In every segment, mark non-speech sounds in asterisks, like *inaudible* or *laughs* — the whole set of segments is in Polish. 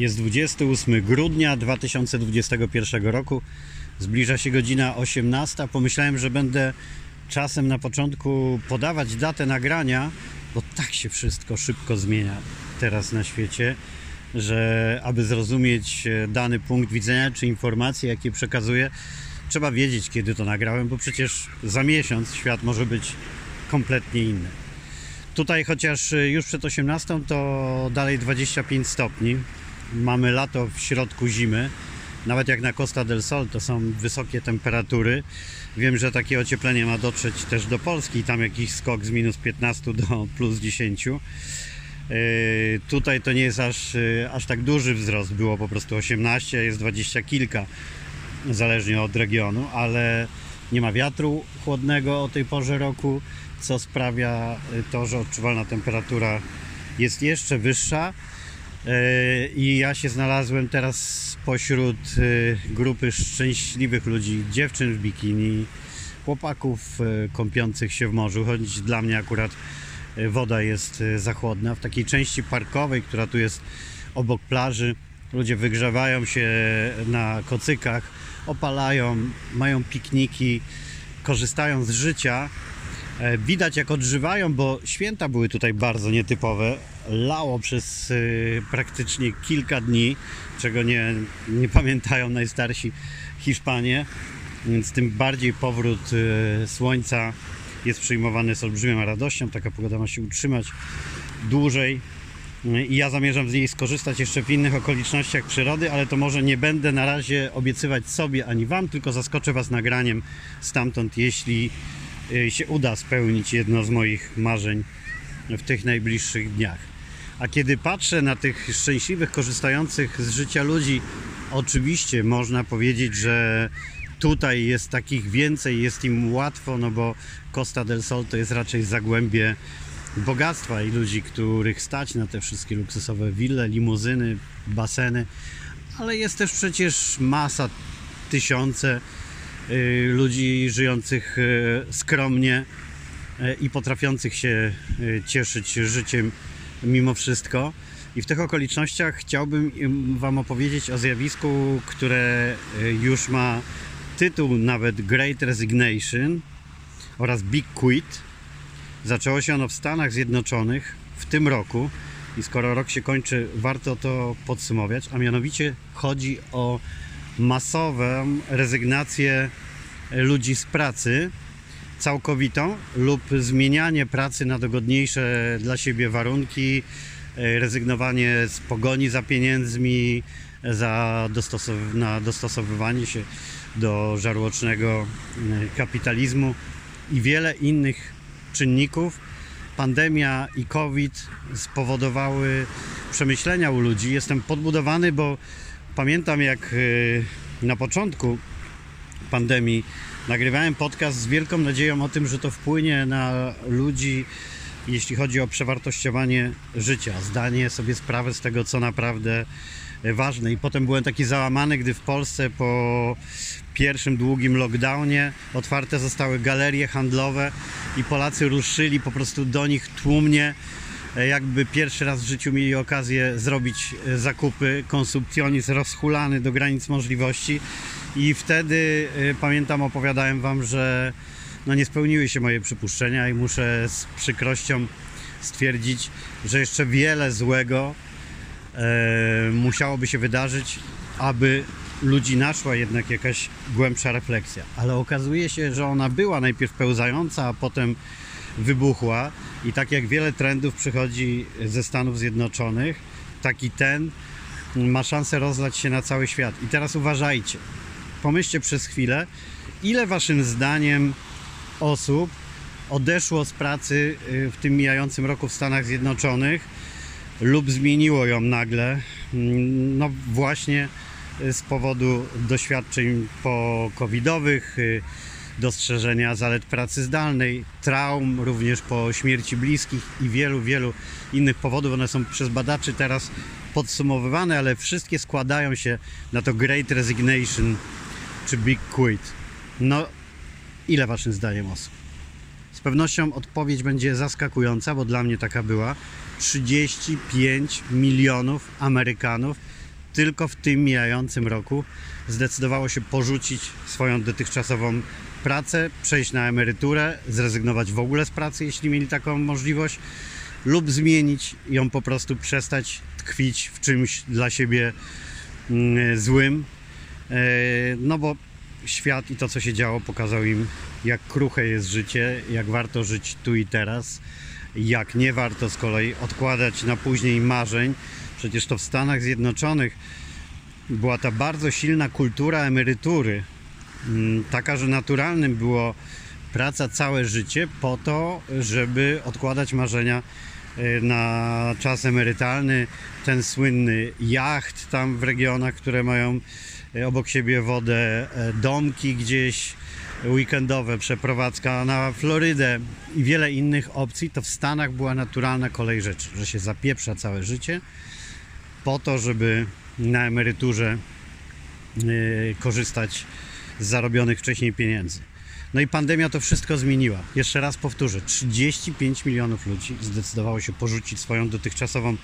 Jest 28 grudnia 2021 roku. Zbliża się godzina 18. Pomyślałem, że będę czasem na początku podawać datę nagrania, bo tak się wszystko szybko zmienia teraz na świecie, że aby zrozumieć e, dany punkt widzenia czy informacje, jakie przekazuję, trzeba wiedzieć, kiedy to nagrałem, bo przecież za miesiąc świat może być kompletnie inny. Tutaj chociaż y, już przed 18 to dalej 25 stopni. Mamy lato w środku zimy. Nawet jak na Costa del Sol to są wysokie temperatury. Wiem, że takie ocieplenie ma dotrzeć też do Polski. Tam jakiś skok z minus 15 do plus 10. Yy, Tutaj to nie jest aż, yy, aż tak duży wzrost. Było po prostu 18, jest 20 kilka, zależnie od regionu, ale nie ma wiatru chłodnego o tej porze roku, co sprawia y, to, że odczuwalna temperatura jest jeszcze wyższa. Yy, I ja się znalazłem teraz pośród y, grupy szczęśliwych ludzi, dziewczyn w bikini, chłopaków y, kąpiących się w morzu, choć dla mnie akurat woda jest y, za chłodna. W takiej części parkowej, która tu jest obok plaży, ludzie wygrzewają się na kocykach, opalają, mają pikniki, korzystają z życia. E, Widać jak odżywają, bo święta były tutaj bardzo nietypowe. Lało przez y, praktycznie kilka dni, czego nie, nie pamiętają najstarsi Hiszpanie, więc tym bardziej powrót y, słońca jest przyjmowany z olbrzymią radością. Taka pogoda ma się utrzymać dłużej. I ja zamierzam z niej skorzystać jeszcze w innych okolicznościach przyrody, ale to może nie będę na razie obiecywać sobie ani Wam, tylko zaskoczę Was nagraniem stamtąd, jeśli się uda spełnić jedno z moich marzeń w tych najbliższych dniach. A kiedy patrzę na tych szczęśliwych, korzystających z życia ludzi, oczywiście można powiedzieć, że tutaj jest takich więcej, jest im łatwo, no bo Costa del Sol to jest raczej zagłębie bogactwa i ludzi, których stać na te wszystkie luksusowe wille, limuzyny, baseny, ale jest też przecież masa, tysiące y, ludzi żyjących y, skromnie y, i potrafiących się y, cieszyć życiem mimo wszystko. I w tych okolicznościach chciałbym Wam opowiedzieć o zjawisku, które y, już ma tytuł nawet Great Resignation oraz Big Quit. Zaczęło się ono w Stanach Zjednoczonych w tym roku i skoro rok się kończy, warto to podsumować, a mianowicie chodzi o masową rezygnację ludzi z pracy całkowitą lub zmienianie pracy na dogodniejsze dla siebie warunki, e, rezygnowanie z pogoni za pieniędzmi, za dostosow- na dostosowywanie się do żarłocznego e, kapitalizmu i wiele innych czynników. Pandemia i COVID spowodowały przemyślenia u ludzi. Jestem podbudowany, bo pamiętam jak e, na początku pandemii nagrywałem podcast z wielką nadzieją o tym, że to wpłynie na ludzi, jeśli chodzi o przewartościowanie życia, zdanie sobie sprawy z tego, co naprawdę ważne. I potem byłem taki załamany, gdy w Polsce po pierwszym długim lockdownie otwarte zostały galerie handlowe i Polacy ruszyli po prostu do nich tłumnie jakby pierwszy raz w życiu mieli okazję zrobić e, zakupy, konsumpcjonizm rozhulany do granic możliwości i wtedy e, pamiętam opowiadałem Wam, że no nie spełniły się moje przypuszczenia i muszę z przykrością stwierdzić, że jeszcze wiele złego e, musiałoby się wydarzyć, aby ludzi naszła jednak jakaś głębsza refleksja. Ale okazuje się, że ona była najpierw pełzająca, a potem wybuchła i tak jak wiele trendów przychodzi ze Stanów Zjednoczonych, taki ten ma szansę rozlać się na cały świat. I teraz uważajcie, pomyślcie przez chwilę, ile waszym zdaniem osób odeszło z pracy y, w tym mijającym roku w Stanach Zjednoczonych lub zmieniło ją nagle, mm, no właśnie y, z powodu doświadczeń po-covidowych, y, dostrzeżenia zalet pracy zdalnej, traum również po śmierci bliskich i wielu, wielu innych powodów. One są przez badaczy teraz podsumowywane, ale wszystkie składają się na to Great Resignation czy Big Quit. No, ile waszym zdaniem osób? Z pewnością odpowiedź będzie zaskakująca, bo dla mnie taka była. 35 milionów Amerykanów tylko w tym mijającym roku zdecydowało się porzucić swoją dotychczasową pracę, przejść na emeryturę, zrezygnować w ogóle z pracy, jeśli mieli taką możliwość, lub zmienić ją po prostu, przestać tkwić w czymś dla siebie mm, złym. E, No bo świat i to, co się działo, pokazał im, jak kruche jest życie, jak warto żyć tu i teraz, jak nie warto z kolei odkładać na później marzeń. Przecież to w Stanach Zjednoczonych była ta bardzo silna kultura emerytury, taka, że naturalnym było praca całe życie po to, żeby odkładać marzenia e, na czas emerytalny. Ten słynny jacht tam w regionach, które mają e, obok siebie wodę, e, domki gdzieś weekendowe, przeprowadzka na Florydę i wiele innych opcji, to w Stanach była naturalna kolej rzeczy, że się zapieprza całe życie po to, żeby na emeryturze yy, korzystać zarobionych wcześniej pieniędzy. No i pandemia to wszystko zmieniła. Jeszcze raz powtórzę, 35 milionów ludzi zdecydowało się porzucić swoją dotychczasową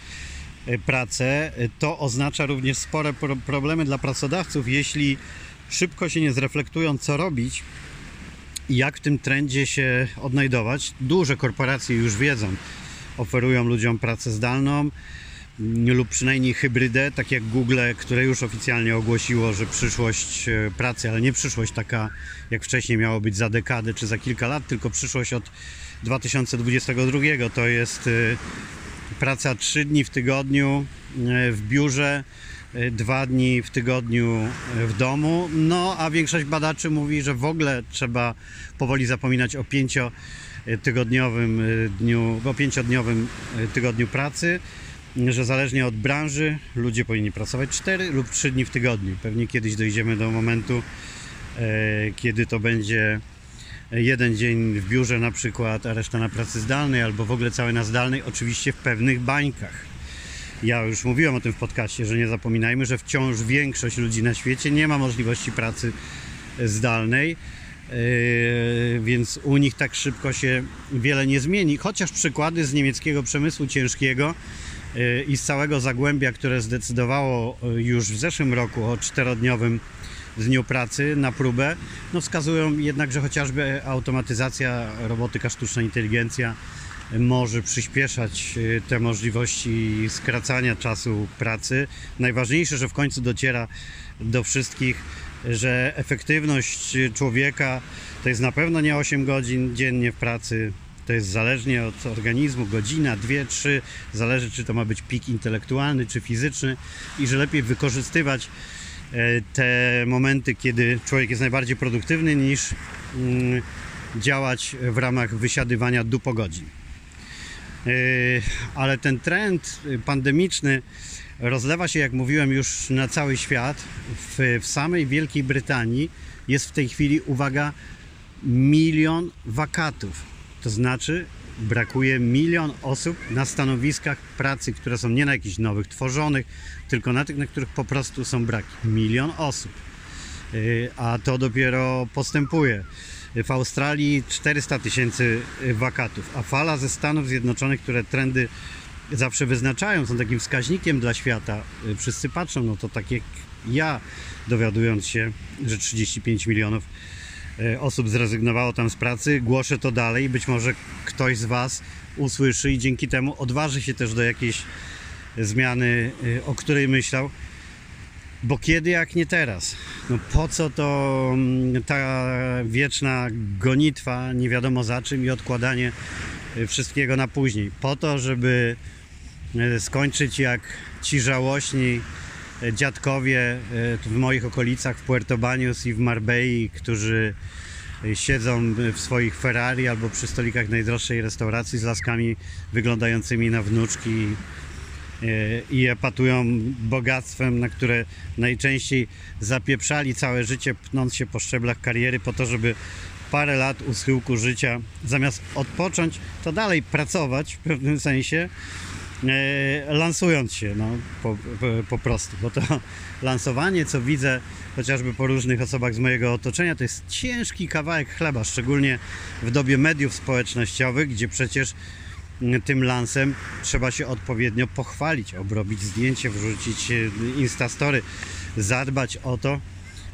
e, pracę. To oznacza również spore pro- problemy dla pracodawców, jeśli szybko się nie zreflektują, co robić i jak w tym trendzie się odnajdować. Duże korporacje już wiedzą, oferują ludziom pracę zdalną lub przynajmniej hybrydę, tak jak Google, które już oficjalnie ogłosiło, że przyszłość e, pracy, ale nie przyszłość taka jak wcześniej miało być za dekadę czy za kilka lat, tylko przyszłość od 2022. To jest e, praca 3 dni w tygodniu e, w biurze, e, dwa dni w tygodniu w domu. No a większość badaczy mówi, że w ogóle trzeba powoli zapominać o pięciotygodniowym e, dniu, o pięciodniowym e, tygodniu pracy, że zależnie od branży ludzie powinni pracować 4 lub 3 dni w tygodniu. Pewnie kiedyś dojdziemy do momentu, e, kiedy to będzie jeden dzień w biurze na przykład, a reszta na pracy zdalnej, albo w ogóle całe na zdalnej, oczywiście w pewnych bańkach. Ja już mówiłem o tym w podcaście, że nie zapominajmy, że wciąż większość ludzi na świecie nie ma możliwości pracy zdalnej, yy, więc u nich tak szybko się wiele nie zmieni. Chociaż przykłady z niemieckiego przemysłu ciężkiego i z całego Zagłębia, które zdecydowało yy, już w zeszłym roku o czterodniowym dniu pracy na próbę, no wskazują jednak, że chociażby automatyzacja, robotyka, sztuczna inteligencja może przyspieszać y, te możliwości skracania czasu pracy. Najważniejsze, że w końcu dociera do wszystkich, że efektywność człowieka to jest na pewno nie 8 godzin dziennie w pracy. To jest zależnie od organizmu, godzina, dwie, trzy, zależy czy to ma być pik intelektualny czy fizyczny i że lepiej wykorzystywać e, te momenty, kiedy człowiek jest najbardziej produktywny, niż mm, działać w ramach wysiadywania dupogodzin. Yy, Ale ten trend pandemiczny rozlewa się, jak mówiłem, już na cały świat. W, w samej Wielkiej Brytanii jest w tej chwili, uwaga, milion wakatów. To znaczy, brakuje milion osób na stanowiskach pracy, które są nie na jakichś nowych, tworzonych, tylko na tych, na których po prostu są braki. Milion osób. Yy, A to dopiero postępuje. W Australii 400 tysięcy wakatów, a fala ze Stanów Zjednoczonych, które trendy zawsze wyznaczają, są takim wskaźnikiem dla świata. Y, Wszyscy patrzą, no to tak jak ja, dowiadując się, że 35 milionów y, osób zrezygnowało tam z pracy, głoszę to dalej. Być może ktoś z Was usłyszy i dzięki temu odważy się też do jakiejś zmiany, y, o której myślał. Bo kiedy jak nie teraz? No po co to mm, ta wieczna gonitwa, nie wiadomo za czym i odkładanie y, wszystkiego na później? Po to, żeby skończyć jak ci żałośni dziadkowie y, tu w moich okolicach w Puerto Baños i w Marbei, którzy y, siedzą w swoich Ferrari albo przy stolikach najdroższej restauracji z laskami wyglądającymi na wnuczki e, i epatują bogactwem, na które najczęściej zapieprzali całe życie, pnąc się po szczeblach kariery po to, żeby parę lat u schyłku życia, zamiast odpocząć, to dalej pracować w pewnym sensie, e, lansując się no, po, po, po prostu, bo to *laughs* lansowanie, co widzę chociażby po różnych osobach z mojego otoczenia, to jest ciężki kawałek chleba, szczególnie w dobie mediów społecznościowych, gdzie przecież tym lansem trzeba się odpowiednio pochwalić, obrobić zdjęcie, wrzucić e, instastory, zadbać o to,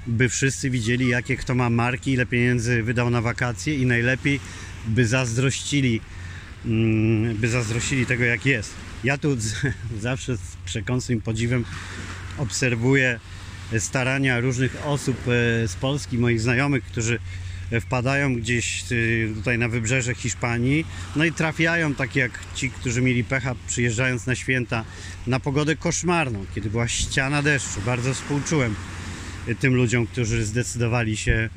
by wszyscy widzieli, jakie kto ma marki, ile pieniędzy wydał na wakacje i najlepiej, by zazdrościli, by zazdrościli tego, jak jest. Ja tu *laughs* zawsze z przekąsnym podziwem obserwuję starania różnych osób e, z Polski, moich znajomych, którzy wpadają gdzieś e, tutaj na wybrzeże Hiszpanii, no i trafiają tak jak ci, którzy mieli pecha przyjeżdżając na święta na pogodę koszmarną, kiedy była ściana deszczu. Bardzo współczułem e, tym ludziom, którzy zdecydowali się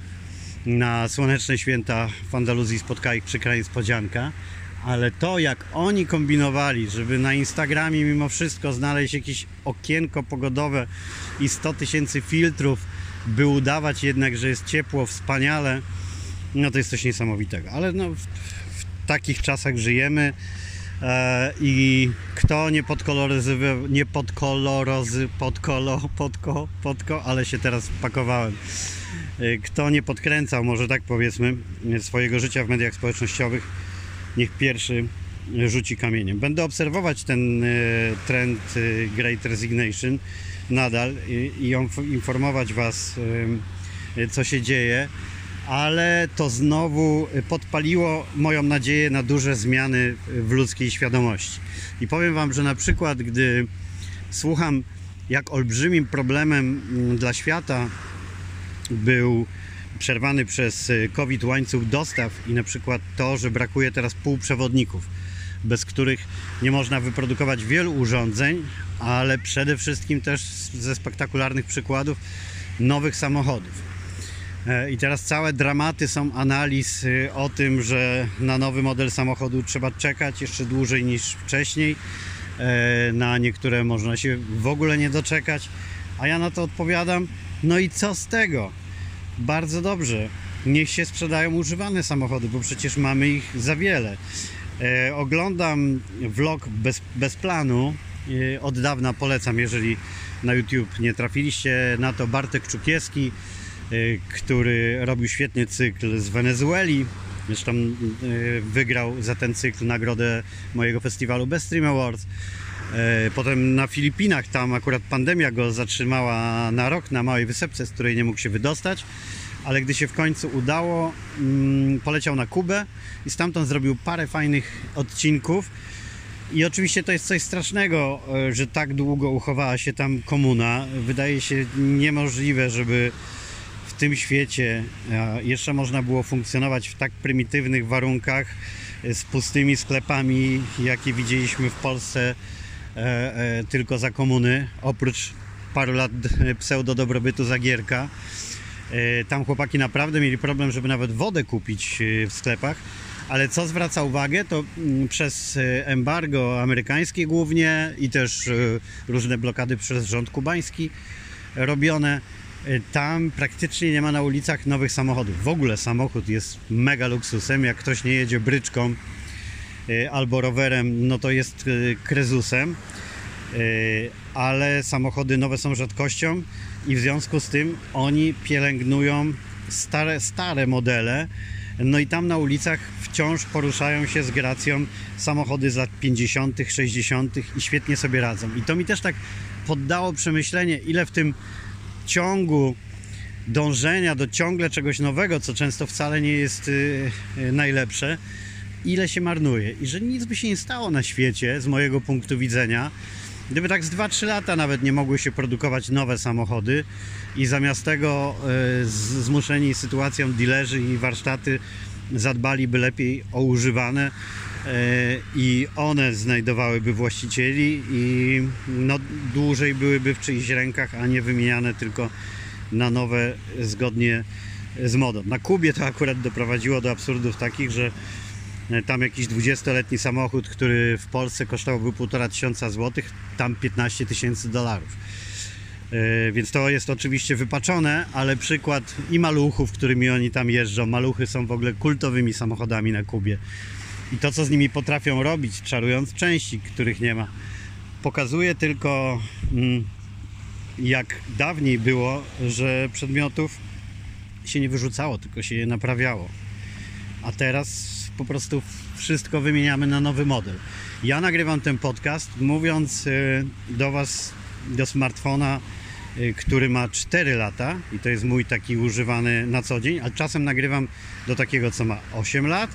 na słoneczne święta w Andaluzji spotkała ich przykra niespodzianka. Ale to, jak oni kombinowali, żeby na Instagramie mimo wszystko znaleźć jakieś okienko pogodowe i 100 tysięcy filtrów, by udawać jednak, że jest ciepło, wspaniale, no to jest coś niesamowitego. Ale no, w, w takich czasach żyjemy e, i kto nie podkoloryzował, nie podkolorozy, podkolo, podko, podko, ale się teraz pakowałem. E, Kto nie podkręcał, może tak powiedzmy, swojego życia w mediach społecznościowych, niech pierwszy rzuci kamieniem. Będę obserwować ten e, trend e, Great Resignation nadal i, i inf- informować Was, e, co się dzieje, ale to znowu podpaliło moją nadzieję na duże zmiany w ludzkiej świadomości. I powiem Wam, że na przykład, gdy słucham, jak olbrzymim problemem mm, dla świata był przerwany przez y, COVID łańcuch dostaw i na przykład to, że brakuje teraz półprzewodników, bez których nie można wyprodukować wielu urządzeń, ale przede wszystkim też ze spektakularnych przykładów nowych samochodów. E, I teraz całe dramaty są analiz y, o tym, że na nowy model samochodu trzeba czekać jeszcze dłużej niż wcześniej. E, Na niektóre można się w ogóle nie doczekać. A ja na to odpowiadam, no i co z tego? Bardzo dobrze. Niech się sprzedają używane samochody, bo przecież mamy ich za wiele. E, oglądam vlog bez, bez planu. E, od dawna polecam, jeżeli na YouTube nie trafiliście na to. Bartek Czukiewski, e, który robił świetny cykl z Wenezueli. Zresztą e, wygrał za ten cykl nagrodę mojego festiwalu Best Stream Awards. E, Potem na Filipinach, tam akurat pandemia go zatrzymała na rok na małej wysepce, z której nie mógł się wydostać, ale gdy się w końcu udało, mm, poleciał na Kubę i stamtąd zrobił parę fajnych odcinków. I oczywiście to jest coś strasznego, e, że tak długo uchowała się tam komuna. Wydaje się niemożliwe, żeby w tym świecie e, jeszcze można było funkcjonować w tak prymitywnych warunkach z pustymi sklepami, jakie widzieliśmy w Polsce tylko za komuny, oprócz paru lat e, pseudo-dobrobytu Zagierka. E, Tam chłopaki naprawdę mieli problem, żeby nawet wodę kupić e, w sklepach. Ale co zwraca uwagę, to mm, przez e, embargo amerykańskie głównie i też e, różne blokady przez rząd kubański robione, e, tam praktycznie nie ma na ulicach nowych samochodów. W ogóle samochód jest mega luksusem. Jak ktoś nie jedzie bryczką e, albo rowerem, no to jest e, krezusem. E, Ale samochody nowe są rzadkością i w związku z tym oni pielęgnują stare, stare modele. No i tam na ulicach wciąż poruszają się z gracją samochody z lat 50., 60. i świetnie sobie radzą. I to mi też tak poddało przemyślenie, ile w tym ciągu dążenia do ciągle czegoś nowego, co często wcale nie jest y, y, najlepsze, ile się marnuje. I że nic by się nie stało na świecie, z mojego punktu widzenia, gdyby tak z 2-3 lata nawet nie mogły się produkować nowe samochody i zamiast tego y, zmuszeni sytuacją dealerzy i warsztaty zadbaliby lepiej o używane y, i one znajdowałyby właścicieli i no, dłużej byłyby w czyichś rękach, a nie wymieniane tylko na nowe zgodnie z modą. Na Kubie to akurat doprowadziło do absurdów takich, że e, tam jakiś 20-letni samochód, który w Polsce kosztowałby 1,5 tysiąca złotych, tam 15 tysięcy dolarów. E, Więc to jest oczywiście wypaczone, ale przykład i maluchów, którymi oni tam jeżdżą. Maluchy są w ogóle kultowymi samochodami na Kubie. I to, co z nimi potrafią robić, czarując części, których nie ma, pokazuje tylko, mm, jak dawniej było, że przedmiotów się nie wyrzucało, tylko się je naprawiało. A teraz po prostu wszystko wymieniamy na nowy model. Ja nagrywam ten podcast mówiąc y, do Was, do smartfona, y, który ma 4 lata i to jest mój taki używany na co dzień, a czasem nagrywam do takiego, co ma 8 lat.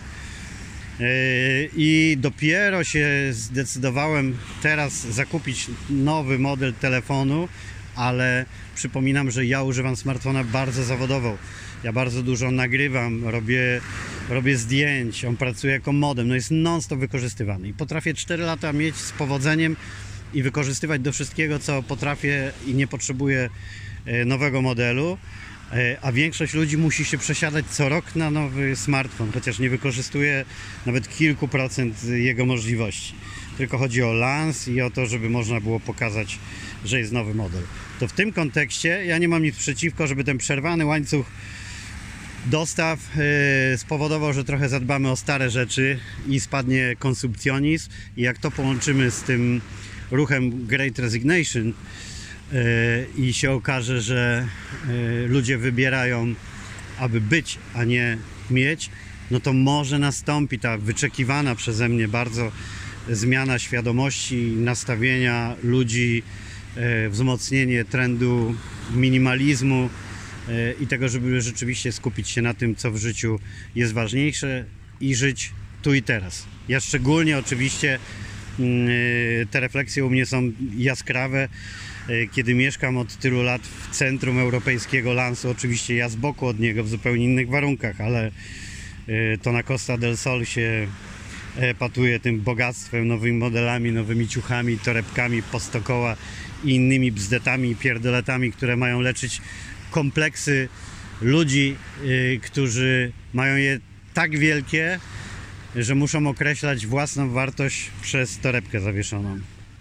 Yy, I dopiero się zdecydowałem teraz zakupić nowy model telefonu, ale przypominam, że ja używam smartfona bardzo zawodowo. Ja bardzo dużo nagrywam, robię, robię zdjęć, on pracuje jako modem, no jest non-stop wykorzystywany. I potrafię 4 lata mieć z powodzeniem i wykorzystywać do wszystkiego, co potrafię i nie potrzebuję e, nowego modelu. E, A większość ludzi musi się przesiadać co rok na nowy smartfon, chociaż nie wykorzystuje nawet kilku procent jego możliwości. Tylko chodzi o lans i o to, żeby można było pokazać, że jest nowy model. To w tym kontekście ja nie mam nic przeciwko, żeby ten przerwany łańcuch dostaw e, spowodował, że trochę zadbamy o stare rzeczy i spadnie konsumpcjonizm. I jak to połączymy z tym ruchem Great Resignation e, i się okaże, że e, ludzie wybierają, aby być, a nie mieć, no to może nastąpi ta wyczekiwana przeze mnie bardzo zmiana świadomości, nastawienia ludzi, wzmocnienie trendu minimalizmu i tego, żeby rzeczywiście skupić się na tym, co w życiu jest ważniejsze i żyć tu i teraz. Ja szczególnie oczywiście mm, te refleksje u mnie są jaskrawe, e, kiedy mieszkam od tylu lat w centrum europejskiego lansu. Oczywiście ja z boku od niego w zupełnie innych warunkach, ale e, to na Costa del Sol się epatuje tym bogactwem, nowymi modelami, nowymi ciuchami, torebkami, postokoła i innymi bzdetami i pierdoletami, które mają leczyć kompleksy ludzi, y, którzy mają je tak wielkie, że muszą określać własną wartość przez torebkę zawieszoną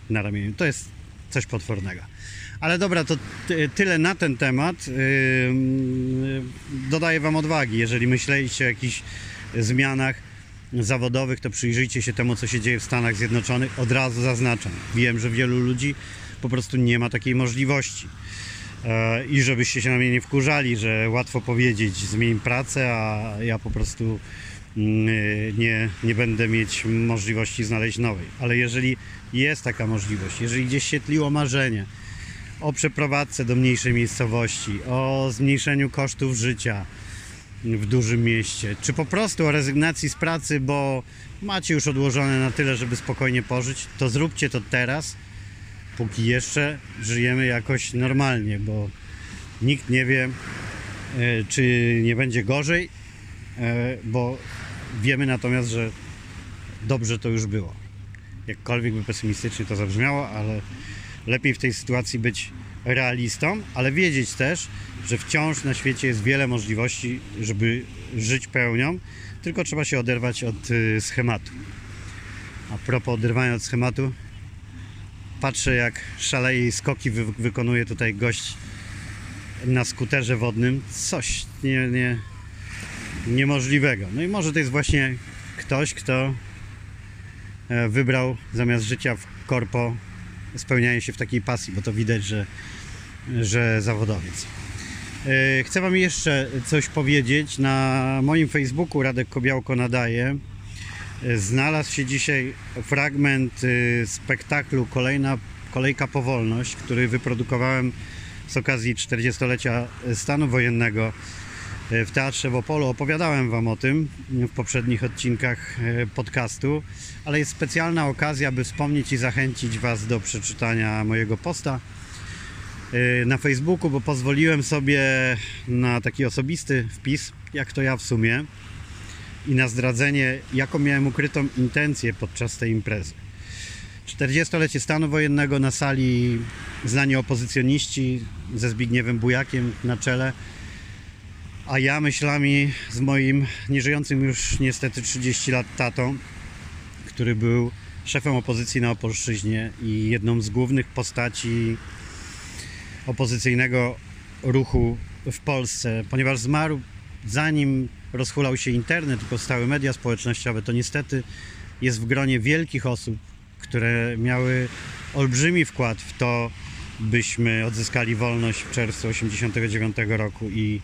na ramieniu. To jest coś potwornego. Ale dobra, to ty, tyle na ten temat. Yy, yy, dodaję Wam odwagi. Jeżeli myśleliście o jakichś zmianach zawodowych, to przyjrzyjcie się temu, co się dzieje w Stanach Zjednoczonych. Od razu zaznaczam. Wiem, że wielu ludzi po prostu nie ma takiej możliwości. E, I żebyście się na mnie nie wkurzali, że łatwo powiedzieć zmień pracę, a ja po prostu mm, nie, nie będę mieć możliwości znaleźć nowej. Ale jeżeli jest taka możliwość, jeżeli gdzieś się tliło marzenie o przeprowadzce do mniejszej miejscowości, o zmniejszeniu kosztów życia w dużym mieście, czy po prostu o rezygnacji z pracy, bo macie już odłożone na tyle, żeby spokojnie pożyć, to zróbcie to teraz, póki jeszcze żyjemy jakoś normalnie, bo nikt nie wie, e, czy nie będzie gorzej, e, bo wiemy natomiast, że dobrze to już było. Jakkolwiek by pesymistycznie to zabrzmiało, ale lepiej w tej sytuacji być realistą, ale wiedzieć też, że wciąż na świecie jest wiele możliwości, żeby żyć pełnią, tylko trzeba się oderwać od y, schematu. A propos oderwania od schematu, patrzę jak szaleje i skoki wy wykonuje tutaj gość na skuterze wodnym. Coś nie, nie, niemożliwego. No i może to jest właśnie ktoś, kto e, wybrał zamiast życia w korpo spełnianie się w takiej pasji, bo to widać, że, że zawodowiec. E, Chcę Wam jeszcze coś powiedzieć. Na moim Facebooku Radek Kobiałko nadaje. Znalazł się dzisiaj fragment e, spektaklu Kolejna Kolejka Powolność, który wyprodukowałem z okazji 40-lecia stanu wojennego e, w Teatrze w Opolu. Opowiadałem Wam o tym w poprzednich odcinkach e, podcastu, ale jest specjalna okazja, by wspomnieć i zachęcić Was do przeczytania mojego posta na Facebooku, bo pozwoliłem sobie na taki osobisty wpis, jak to ja w sumie, i na zdradzenie, jaką miałem ukrytą intencję podczas tej imprezy. 40-lecie stanu wojennego na sali znani opozycjoniści ze Zbigniewem Bujakiem na czele, a ja myślami z moim nieżyjącym już niestety 30 lat tatą, który był szefem opozycji na Opolszczyźnie i jedną z głównych postaci opozycyjnego ruchu w Polsce, ponieważ zmarł zanim rozhulał się internet powstały media społecznościowe, to niestety jest w gronie wielkich osób, które miały olbrzymi wkład w to, byśmy odzyskali wolność w czerwcu 1989 roku i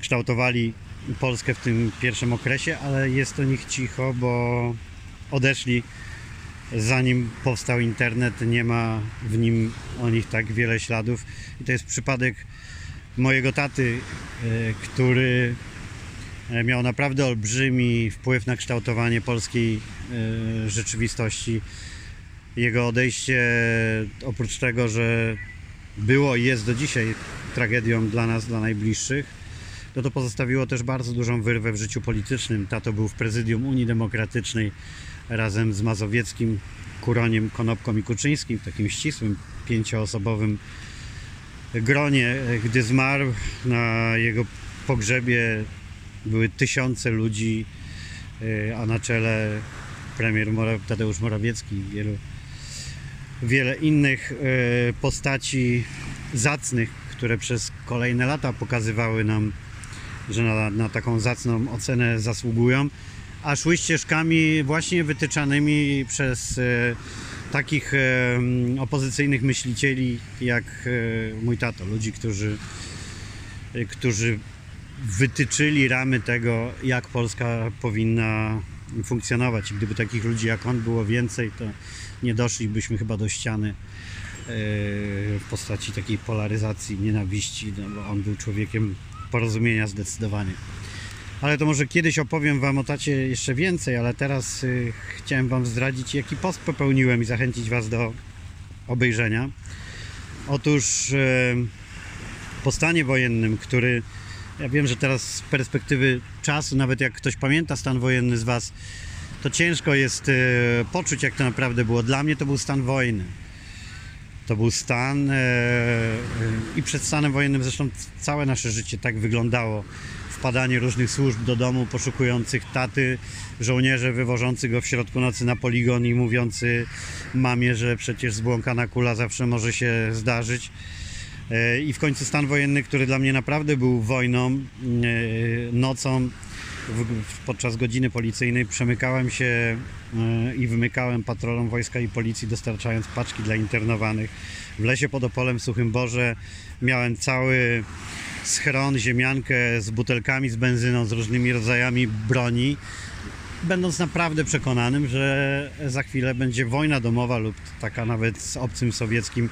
kształtowali Polskę w tym pierwszym okresie, ale jest o nich cicho, bo odeszli zanim powstał internet, nie ma w nim o nich tak wiele śladów. I to jest przypadek mojego taty, e, który miał naprawdę olbrzymi wpływ na kształtowanie polskiej e, rzeczywistości. Jego odejście, oprócz tego, że było i jest do dzisiaj tragedią dla nas, dla najbliższych, no to pozostawiło też bardzo dużą wyrwę w życiu politycznym. Tato był w prezydium Unii Demokratycznej razem z Mazowieckim, Kuroniem, Konopką i Kuczyńskim w takim ścisłym, pięcioosobowym gronie. Gdy zmarł, na jego pogrzebie były tysiące ludzi, y, a na czele premier Tadeusz Morawiecki i wielu, wiele innych y, postaci zacnych, które przez kolejne lata pokazywały nam, że na, na taką zacną ocenę zasługują, a szły ścieżkami właśnie wytyczanymi przez e, takich e, opozycyjnych myślicieli jak e, mój tato, ludzi, którzy, e, którzy wytyczyli ramy tego, jak Polska powinna funkcjonować. I gdyby takich ludzi jak on było więcej, to nie doszlibyśmy chyba do ściany e, w postaci takiej polaryzacji, nienawiści, no bo on był człowiekiem porozumienia zdecydowanie. Ale to może kiedyś opowiem Wam o tacie jeszcze więcej, ale teraz y, chciałem Wam zdradzić, jaki post popełniłem i zachęcić Was do obejrzenia. Otóż y, po stanie wojennym, który ja wiem, że teraz z perspektywy czasu, nawet jak ktoś pamięta stan wojenny z Was, to ciężko jest y, poczuć, jak to naprawdę było. Dla mnie to był stan wojny. To był stan e, e, i przed stanem wojennym zresztą całe nasze życie tak wyglądało. Wpadanie różnych służb do domu, poszukujących taty, żołnierze wywożący go w środku nocy na poligon i mówiący mamie, że przecież zbłąkana kula zawsze może się zdarzyć. E, I w końcu stan wojenny, który dla mnie naprawdę był wojną, e, nocą podczas godziny policyjnej przemykałem się e, i wymykałem patrolom wojska i policji, dostarczając paczki dla internowanych. W lesie pod Opolem w Suchym Borze miałem cały schron, ziemiankę z butelkami z benzyną, z różnymi rodzajami broni, będąc naprawdę przekonanym, że za chwilę będzie wojna domowa lub taka nawet z obcym sowieckim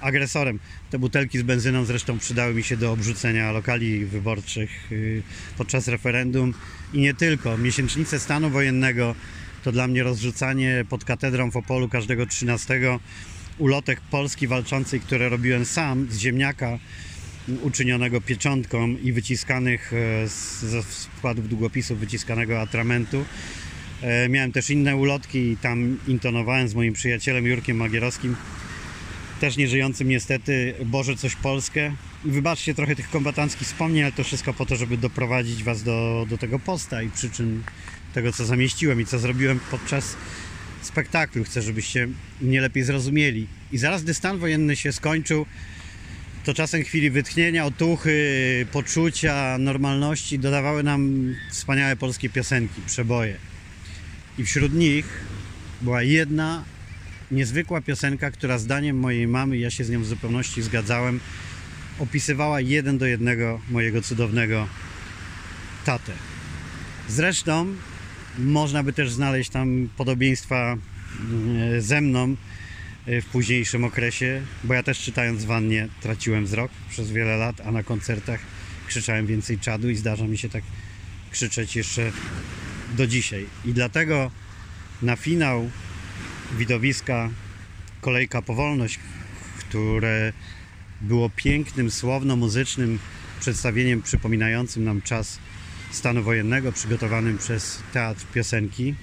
agresorem. Te butelki z benzyną zresztą przydały mi się do obrzucenia lokali wyborczych yy, podczas referendum i nie tylko. Miesięcznice stanu wojennego to dla mnie rozrzucanie pod katedrą w Opolu każdego 13 ulotek Polski walczącej, które robiłem sam z ziemniaka uczynionego pieczątką i wyciskanych e, ze składów długopisów wyciskanego atramentu. E, Miałem też inne ulotki i tam intonowałem z moim przyjacielem Jurkiem Magierowskim też nieżyjącym niestety Boże coś Polskę. Wybaczcie trochę tych kombatanckich wspomnień, ale to wszystko po to, żeby doprowadzić Was do, do tego posta i przyczyn tego, co zamieściłem i co zrobiłem podczas spektaklu. Chcę, żebyście mnie lepiej zrozumieli. I zaraz, gdy stan wojenny się skończył, to czasem chwili wytchnienia, otuchy, poczucia, normalności dodawały nam wspaniałe polskie piosenki, przeboje. I wśród nich była jedna niezwykła piosenka, która zdaniem mojej mamy, ja się z nią w zupełności zgadzałem, opisywała jeden do jednego mojego cudownego tatę. Zresztą można by też znaleźć tam podobieństwa mm, ze mną y, w późniejszym okresie, bo ja też czytając wannie traciłem wzrok przez wiele lat, a na koncertach krzyczałem więcej czadu i zdarza mi się tak krzyczeć jeszcze do dzisiaj. I dlatego na finał widowiska Kolejka Powolność, które było pięknym, słowno-muzycznym przedstawieniem przypominającym nam czas stanu wojennego, przygotowanym przez Teatr Piosenki.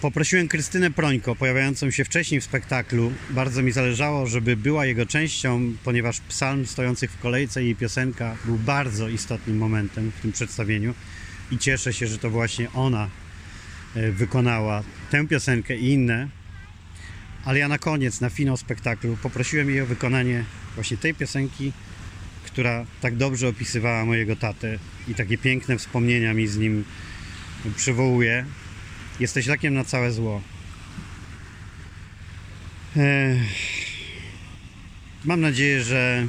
Poprosiłem Krystynę Prońko, pojawiającą się wcześniej w spektaklu. Bardzo mi zależało, żeby była jego częścią, ponieważ psalm stojących w kolejce i piosenka był bardzo istotnym momentem w tym przedstawieniu i cieszę się, że to właśnie ona wykonała tę piosenkę i inne. Ale ja na koniec, na finał spektaklu, poprosiłem jej o wykonanie właśnie tej piosenki, która tak dobrze opisywała mojego tatę i takie piękne wspomnienia mi z nim przywołuje. Jesteś lekiem na całe zło. Ech. Mam nadzieję, że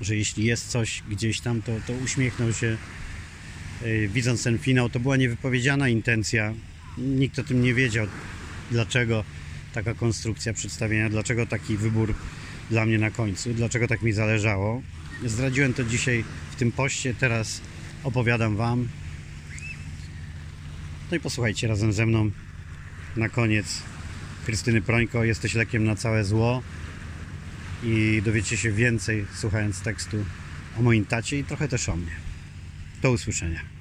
że jeśli jest coś gdzieś tam, to, to uśmiechnął się. Yy, Widząc ten finał, to była niewypowiedziana intencja. Nikt o tym nie wiedział, dlaczego taka konstrukcja przedstawienia, dlaczego taki wybór dla mnie na końcu, dlaczego tak mi zależało. Zdradziłem to dzisiaj w tym poście, teraz opowiadam Wam. No i posłuchajcie razem ze mną na koniec Krystyny Prońko, jesteś lekiem na całe zło i dowiecie się więcej słuchając tekstu o moim tacie i trochę też o mnie. Do usłyszenia.